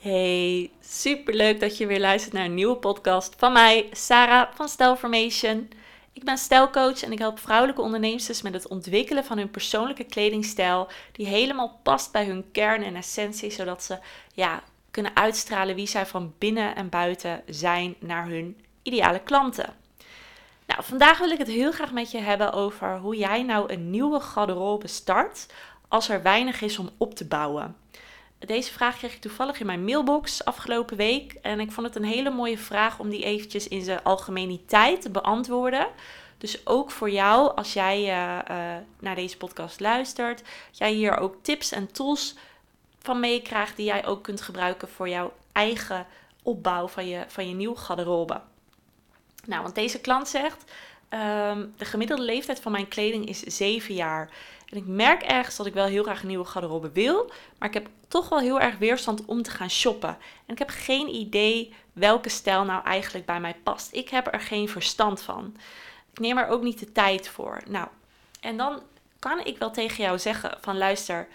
Hey, super leuk dat je weer luistert naar een nieuwe podcast van mij, Sarah van Stylformation. Ik ben stijlcoach en ik help vrouwelijke ondernemers met het ontwikkelen van hun persoonlijke kledingstijl die helemaal past bij hun kern en essentie, zodat ze ja, kunnen uitstralen wie zij van binnen en buiten zijn naar hun ideale klanten. Nou, vandaag wil ik het heel graag met je hebben over hoe jij nou een nieuwe garderobe start als er weinig is om op te bouwen. Deze vraag kreeg ik toevallig in mijn mailbox afgelopen week. En ik vond het een hele mooie vraag om die eventjes in zijn algemeniteit te beantwoorden. Dus ook voor jou, als jij uh, uh, naar deze podcast luistert, jij hier ook tips en tools van meekrijgt die jij ook kunt gebruiken voor jouw eigen opbouw van je, van je nieuwe garderobe. Nou, want deze klant zegt, um, de gemiddelde leeftijd van mijn kleding is 7 jaar. En ik merk ergens dat ik wel heel graag een nieuwe garderobe wil, maar ik heb toch wel heel erg weerstand om te gaan shoppen. En ik heb geen idee welke stijl nou eigenlijk bij mij past. Ik heb er geen verstand van. Ik neem er ook niet de tijd voor. Nou, en dan kan ik wel tegen jou zeggen van luister,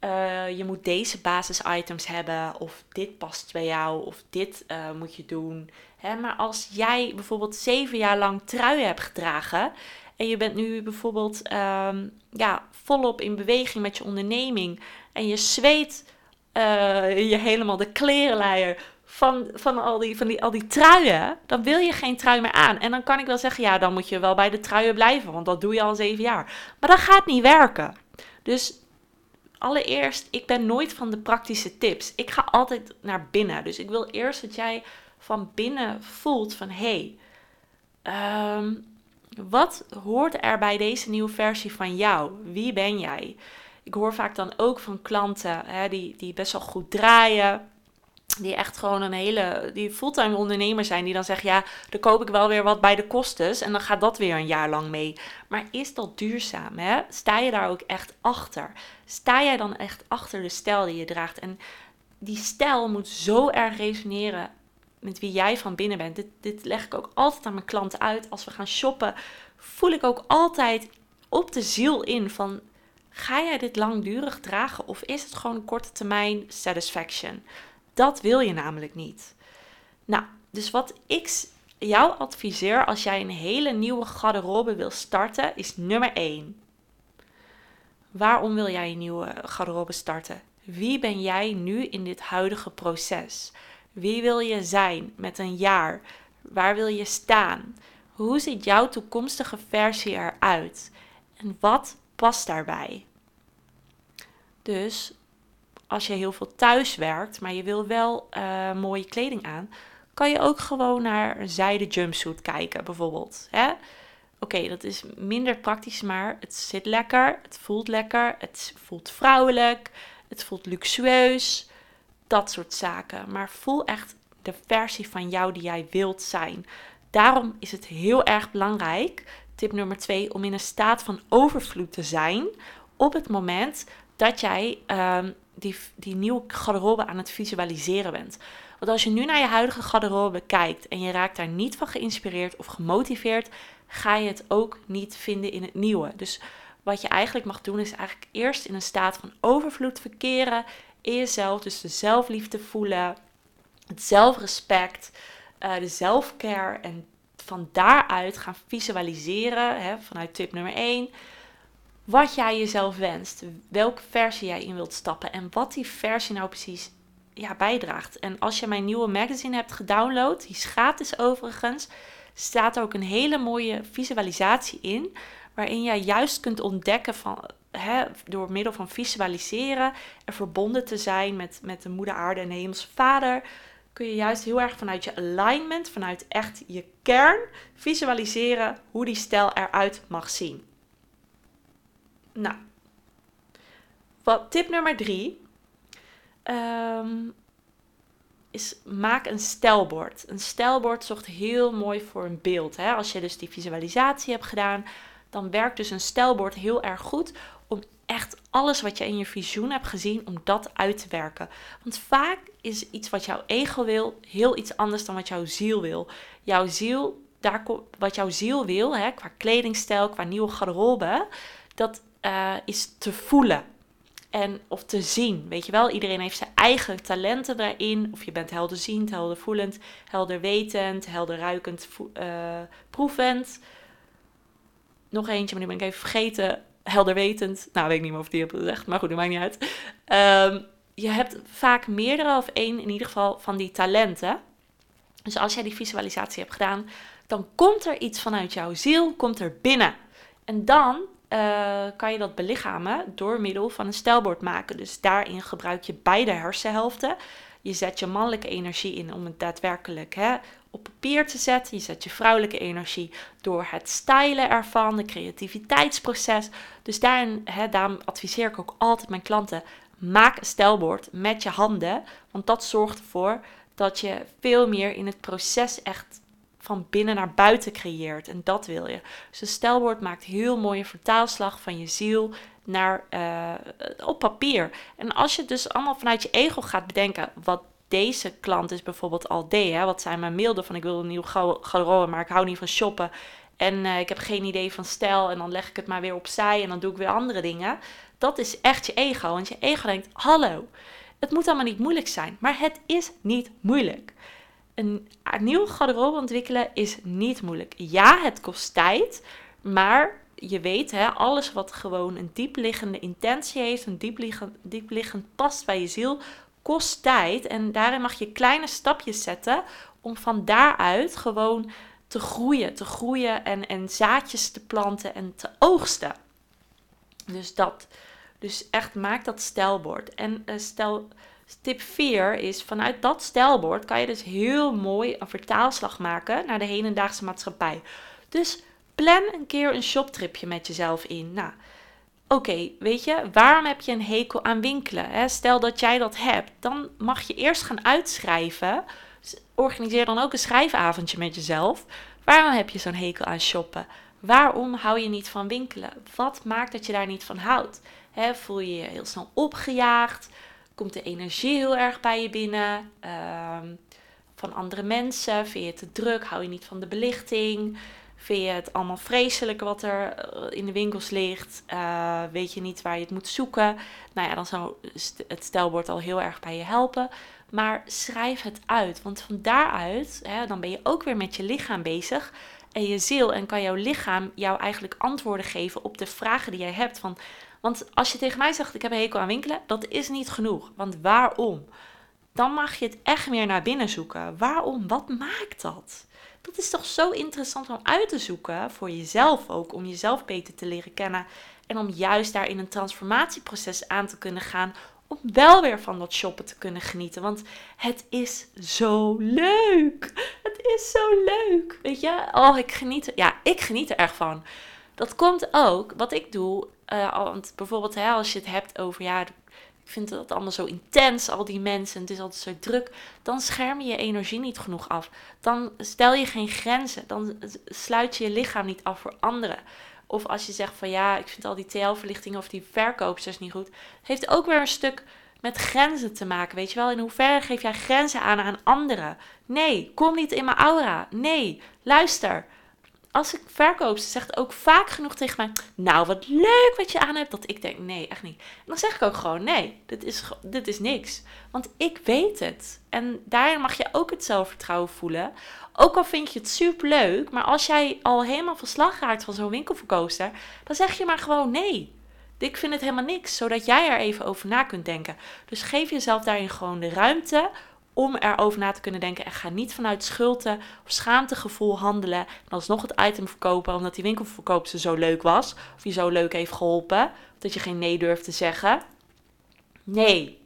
uh, je moet deze basisitems hebben of dit past bij jou of dit uh, moet je doen. Hè, maar als jij bijvoorbeeld zeven jaar lang truien hebt gedragen en je bent nu bijvoorbeeld um, ja, volop in beweging met je onderneming en je zweet uh, je helemaal de klerenleier van, van, al die, van die, al die truien, dan wil je geen trui meer aan. En dan kan ik wel zeggen, ja, dan moet je wel bij de truien blijven, want dat doe je al zeven jaar. Maar dat gaat niet werken. Dus allereerst, ik ben nooit van de praktische tips. Ik ga altijd naar binnen. Dus ik wil eerst dat jij van binnen voelt van, hé, hey, um, wat hoort er bij deze nieuwe versie van jou? Wie ben jij? Ik hoor vaak dan ook van klanten hè, die, die best wel goed draaien. Die echt gewoon een hele, die fulltime ondernemer zijn. Die dan zeggen, ja, dan koop ik wel weer wat bij de kostes. En dan gaat dat weer een jaar lang mee. Maar is dat duurzaam? Hè? Sta je daar ook echt achter? Sta jij dan echt achter de stijl die je draagt? En die stijl moet zo erg resoneren met wie jij van binnen bent. Dit, dit leg ik ook altijd aan mijn klanten uit. Als we gaan shoppen, voel ik ook altijd op de ziel in van ga jij dit langdurig dragen of is het gewoon korte termijn satisfaction? Dat wil je namelijk niet. Nou, dus wat ik jou adviseer als jij een hele nieuwe garderobe wil starten, is nummer 1. Waarom wil jij een nieuwe garderobe starten? Wie ben jij nu in dit huidige proces? Wie wil je zijn met een jaar? Waar wil je staan? Hoe ziet jouw toekomstige versie eruit? En wat past daarbij? Dus als je heel veel thuis werkt, maar je wil wel uh, mooie kleding aan, kan je ook gewoon naar een zijde jumpsuit kijken, bijvoorbeeld. Oké, dat is minder praktisch, maar het zit lekker, het voelt lekker, het voelt vrouwelijk, het voelt luxueus dat soort zaken. Maar voel echt de versie van jou die jij wilt zijn. Daarom is het heel erg belangrijk, tip nummer twee, om in een staat van overvloed te zijn op het moment dat jij um, die, die nieuwe garderobe aan het visualiseren bent. Want als je nu naar je huidige garderobe kijkt en je raakt daar niet van geïnspireerd of gemotiveerd, ga je het ook niet vinden in het nieuwe. Dus wat je eigenlijk mag doen is eigenlijk eerst in een staat van overvloed verkeren in jezelf. Dus de zelfliefde voelen, het zelfrespect, uh, de zelfcare. En van daaruit gaan visualiseren, hè, vanuit tip nummer 1, wat jij jezelf wenst. Welke versie jij in wilt stappen en wat die versie nou precies ja, bijdraagt. En als je mijn nieuwe magazine hebt gedownload, die is gratis overigens, staat er ook een hele mooie visualisatie in. Waarin jij juist kunt ontdekken van door middel van visualiseren en verbonden te zijn met, met de moeder aarde en de hemelse vader, kun je juist heel erg vanuit je alignment, vanuit echt je kern, visualiseren hoe die stijl eruit mag zien. Nou, wat, tip nummer drie ehm, is maak een stijlbord. Een stijlbord zorgt heel mooi voor een beeld. Hè? Als je dus die visualisatie hebt gedaan, dan werkt dus een stijlbord heel erg goed om echt alles wat je in je visioen hebt gezien, om dat uit te werken. Want vaak is iets wat jouw ego wil heel iets anders dan wat jouw ziel wil. Jouw ziel, daar, wat jouw ziel wil, hè, qua kledingstijl, qua nieuwe garderobe, dat uh, is te voelen. En, of te zien, weet je wel. Iedereen heeft zijn eigen talenten daarin. Of je bent helderziend, heldervoelend, helderwetend, helderruikend, uh, proevend. Nog eentje, maar nu ben ik even vergeten. Helderwetend. Nou, weet ik niet meer of die heb gezegd, maar goed, dat maakt niet uit. Um, je hebt vaak meerdere of één in ieder geval van die talenten. Dus als jij die visualisatie hebt gedaan, dan komt er iets vanuit jouw ziel, komt er binnen. En dan uh, kan je dat belichamen door middel van een stelbord maken. Dus daarin gebruik je beide hersenhelften. Je zet je mannelijke energie in om het daadwerkelijk hè, op papier te zetten. Je zet je vrouwelijke energie door het stylen ervan, de creativiteitsproces. Dus daarin, hè, daarom adviseer ik ook altijd mijn klanten: maak een stelbord met je handen. Want dat zorgt ervoor dat je veel meer in het proces echt van binnen naar buiten creëert. En dat wil je. Dus een stelbord maakt heel mooie vertaalslag van je ziel naar, uh, op papier. En als je dus allemaal vanuit je ego gaat bedenken wat deze klant is bijvoorbeeld al deed. Hè, wat zijn mijn mailden van ik wil een nieuw garderobe, maar ik hou niet van shoppen. En uh, ik heb geen idee van stijl en dan leg ik het maar weer opzij en dan doe ik weer andere dingen. Dat is echt je ego. Want je ego denkt, hallo, het moet allemaal niet moeilijk zijn. Maar het is niet moeilijk een, nieuwe garderobe ontwikkelen is niet moeilijk. Ja, het kost tijd, maar je weet, hè, alles wat gewoon een diepliggende intentie heeft, een diepliggend, diepliggend past bij je ziel, kost tijd. En daarin mag je kleine stapjes zetten om van daaruit gewoon te groeien, te groeien en, en zaadjes te planten en te oogsten. Dus dat. Dus echt maak dat stelbord. En uh, stel Tip 4 is vanuit dat stelbord kan je dus heel mooi een vertaalslag maken naar de hedendaagse maatschappij. Dus plan een keer een shoptripje met jezelf in. Nou, oké, weet je, waarom heb je een hekel aan winkelen? Hè? Stel dat jij dat hebt, dan mag je eerst gaan uitschrijven. organiseer dan ook een schrijfavondje met jezelf. Waarom heb je zo'n hekel aan shoppen? Waarom hou je niet van winkelen? Wat maakt dat je daar niet van houdt? Voel je je heel snel opgejaagd? komt de energie heel erg bij je binnen. Ehm, van andere mensen. Vind je het te druk? Hou je niet van de belichting? Vind je het allemaal vreselijk wat er eh, in de winkels ligt? Uh, weet je niet waar je het moet zoeken? Nou ja, dan zou het stelbord al heel erg bij je helpen. Maar schrijf het uit. Want van daaruit, hè, dan ben je ook weer met je lichaam bezig. En je ziel. En kan jouw lichaam jou eigenlijk antwoorden geven op de vragen die jij hebt. Van want als je tegen mij zegt, ik heb een hekel aan winkelen, dat is niet genoeg. Want waarom? Dan mag je het echt meer naar binnen zoeken. Waarom? Wat maakt dat? Dat is toch zo interessant om uit te zoeken voor jezelf ook, om jezelf beter te leren kennen en om juist daar in een transformatieproces aan te kunnen gaan, om wel weer van dat shoppen te kunnen genieten. Want het is zo leuk. Het is zo leuk. Weet je? Oh, ik geniet. Ja, ik geniet er echt van. Dat komt ook, wat ik doe, uh, want bijvoorbeeld hè, als je het hebt over, ja, ik vind dat allemaal zo intens, al die mensen, het is altijd zo druk, dan scherm je je energie niet genoeg af. Dan stel je geen grenzen, dan sluit je je lichaam niet af voor anderen. Of als je zegt van ja, ik vind al die TL-verlichting of die verkoopsters niet goed, heeft ook weer een stuk met grenzen te maken, weet je wel? In hoeverre geef jij grenzen aan aan anderen? Nee, kom niet in mijn aura. Nee, luister als ik verkoop, ze zegt ook vaak genoeg tegen mij: Nou, wat leuk wat je aan hebt. Dat ik denk: Nee, echt niet. En dan zeg ik ook gewoon: Nee, dit is, dit is niks. Want ik weet het. En daarin mag je ook het zelfvertrouwen voelen. Ook al vind je het super leuk, maar als jij al helemaal verslag raakt van zo'n winkelverkoopster, dan zeg je maar gewoon: Nee. Ik vind het helemaal niks, zodat jij er even over na kunt denken. Dus geef jezelf daarin gewoon de ruimte om erover na te kunnen denken. En ga niet vanuit schulte of schaamtegevoel handelen. En alsnog het item verkopen omdat die winkelverkoopster zo leuk was. Of je zo leuk heeft geholpen. Of dat je geen nee durft te zeggen. Nee.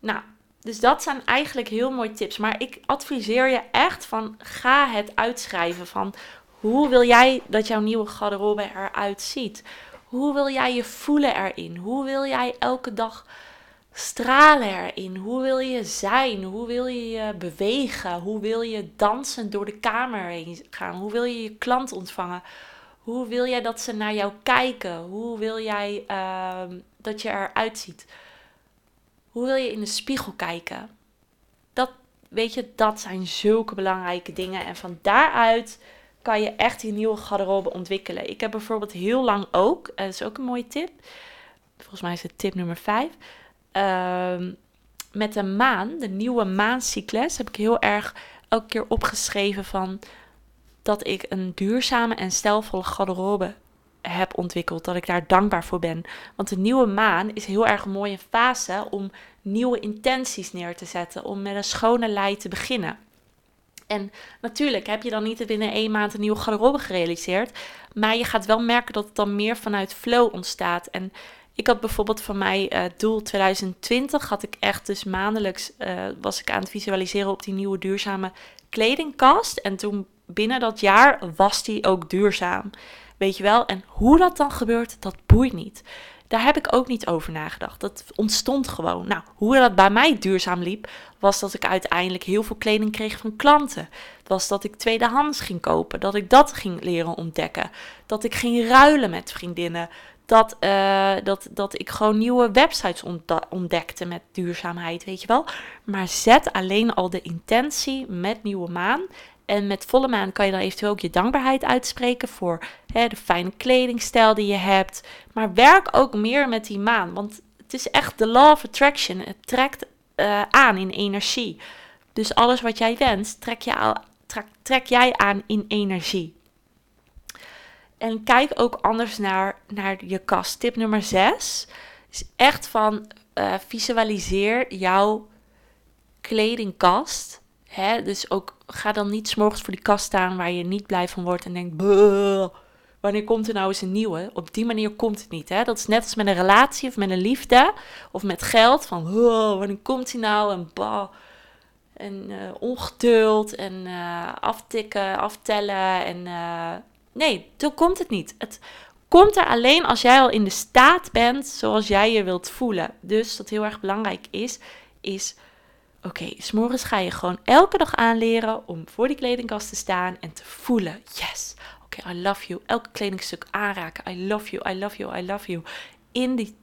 Nou, dus dat zijn eigenlijk heel mooie tips. Maar ik adviseer je echt van ga het uitschrijven van hoe wil jij dat jouw nieuwe garderobe eruit ziet? Hoe wil jij je voelen erin? Hoe wil jij elke dag stralen erin? Hoe wil je zijn? Hoe wil je je bewegen? Hoe wil je dansen door de kamer heen gaan? Hoe wil je je klant ontvangen? Hoe wil jij dat ze naar jou kijken? Hoe wil jij uh, dat je eruit ziet? Hoe wil je in de spiegel kijken? Dat, weet je, dat zijn zulke belangrijke dingen. En van daaruit kan je echt die nieuwe garderobe ontwikkelen. Ik heb bijvoorbeeld heel lang ook, dat is ook een mooie tip volgens mij is het tip nummer 5. Ehm, met de maan, de nieuwe maancyclus, heb ik heel erg elke keer opgeschreven van dat ik een duurzame en stijlvolle garderobe heb ontwikkeld. Dat ik daar dankbaar voor ben. Want de nieuwe maan is heel erg een mooie fase om nieuwe intenties neer te zetten. Om met een schone lei te beginnen. En natuurlijk heb je dan niet binnen één maand een nieuwe garderobe gerealiseerd. Maar je gaat wel merken dat het dan meer vanuit flow ontstaat. En ik had bijvoorbeeld van mij uh, doel 2020 had ik echt dus maandelijks uh, was ik aan het visualiseren op die nieuwe duurzame kledingkast. En toen binnen dat jaar was die ook duurzaam. Weet je wel? En hoe dat dan gebeurt, dat boeit niet. Daar heb ik ook niet over nagedacht. Dat ontstond gewoon. Nou, hoe dat bij mij duurzaam liep, was dat ik uiteindelijk heel veel kleding kreeg van klanten. Was dat ik tweedehands ging kopen. Dat ik dat ging leren ontdekken. Dat ik ging ruilen met vriendinnen. Dat, uh, dat, dat ik gewoon nieuwe websites ontdekte met duurzaamheid, weet je wel. Maar zet alleen al de intentie met nieuwe maan en met volle maan kan je dan eventueel ook je dankbaarheid uitspreken voor hè, de fijne kledingstijl die je hebt. Maar werk ook meer met die maan, want het is echt de law of attraction. Het trekt uh, aan in energie. Dus alles wat jij wenst, trek, je trek jij aan in energie. En kijk ook anders naar, naar je kast. Tip nummer 6 is echt van uh, visualiseer jouw kledingkast Hè? Dus ook ga dan niet s'morgens voor die kast staan waar je niet blij van wordt en denkt, wanneer komt er nou eens een nieuwe? Op die manier komt het niet. Hè? Dat is net als met een relatie of met een liefde of met geld. Van wanneer komt hij nou? En bah. En uh, ongeduld en uh, aftikken, aftellen. En nee, toen komt het niet. Het komt er alleen als jij al in de staat bent zoals jij je wilt voelen. Dus wat heel erg belangrijk is, is Oké, okay, s'morgens ga je gewoon elke dag aanleren om voor die kledingkast te staan en te voelen. Yes, oké, I love you. Elke kledingstuk aanraken. I love you, I love you, I love you. In, die,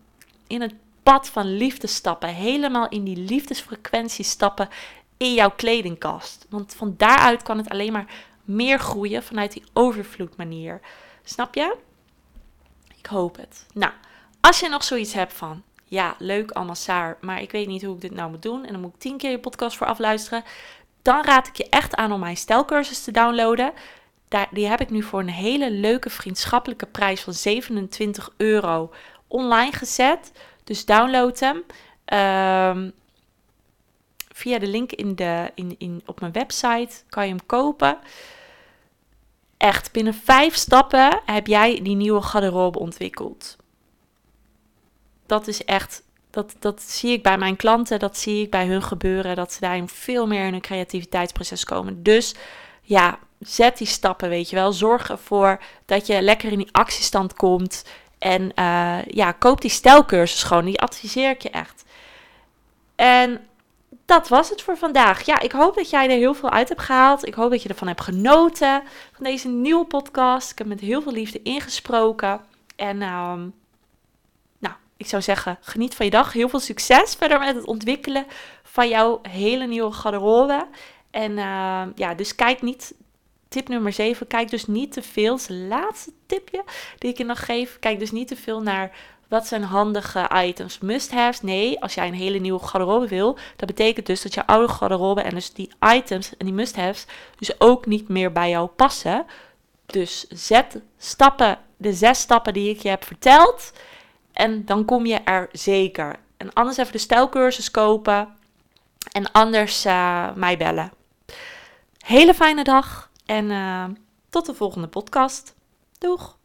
in het pad van liefde stappen. Helemaal in die liefdesfrequentie stappen in jouw kledingkast. Want van daaruit kan het alleen maar meer groeien vanuit die overvloedmanier. Snap je? Ik hoop het. Nou, als je nog zoiets hebt van ja, leuk allemaal saar, maar ik weet niet hoe ik dit nou moet doen. En dan moet ik tien keer je podcast voor afluisteren. Dan raad ik je echt aan om mijn stijlcursus te downloaden. Daar, die heb ik nu voor een hele leuke vriendschappelijke prijs van 27 euro online gezet. Dus download hem. Um, via de link in de, in, in, op mijn website kan je hem kopen. Echt, binnen vijf stappen heb jij die nieuwe garderobe ontwikkeld dat is echt, dat, dat zie ik bij mijn klanten, dat zie ik bij hun gebeuren, dat ze daarin veel meer in een creativiteitsproces komen. Dus ja, zet die stappen, weet je wel. Zorg ervoor dat je lekker in die actiestand komt. En uh, ja, koop die stijlcursus gewoon, die adviseer ik je echt. En dat was het voor vandaag. Ja, ik hoop dat jij er heel veel uit hebt gehaald. Ik hoop dat je ervan hebt genoten. Van deze nieuwe podcast. Ik heb met heel veel liefde ingesproken. En uh, ik zou zeggen, geniet van je dag. Heel veel succes verder met het ontwikkelen van jouw hele nieuwe garderobe. En uh, ja, dus kijk niet, tip nummer 7, kijk dus niet te veel. Het laatste tipje die ik je nog geef. Kijk dus niet te veel naar wat zijn handige items, must-haves. Nee, als jij een hele nieuwe garderobe wil, dat betekent dus dat je oude garderobe en dus die items en die must-haves dus ook niet meer bij jou passen. Dus zet stappen, de zes stappen die ik je heb verteld en dan kom je er zeker. En anders even de stijlcursus kopen. En anders uh, mij bellen. Hele fijne dag en uh, tot de volgende podcast. Doeg!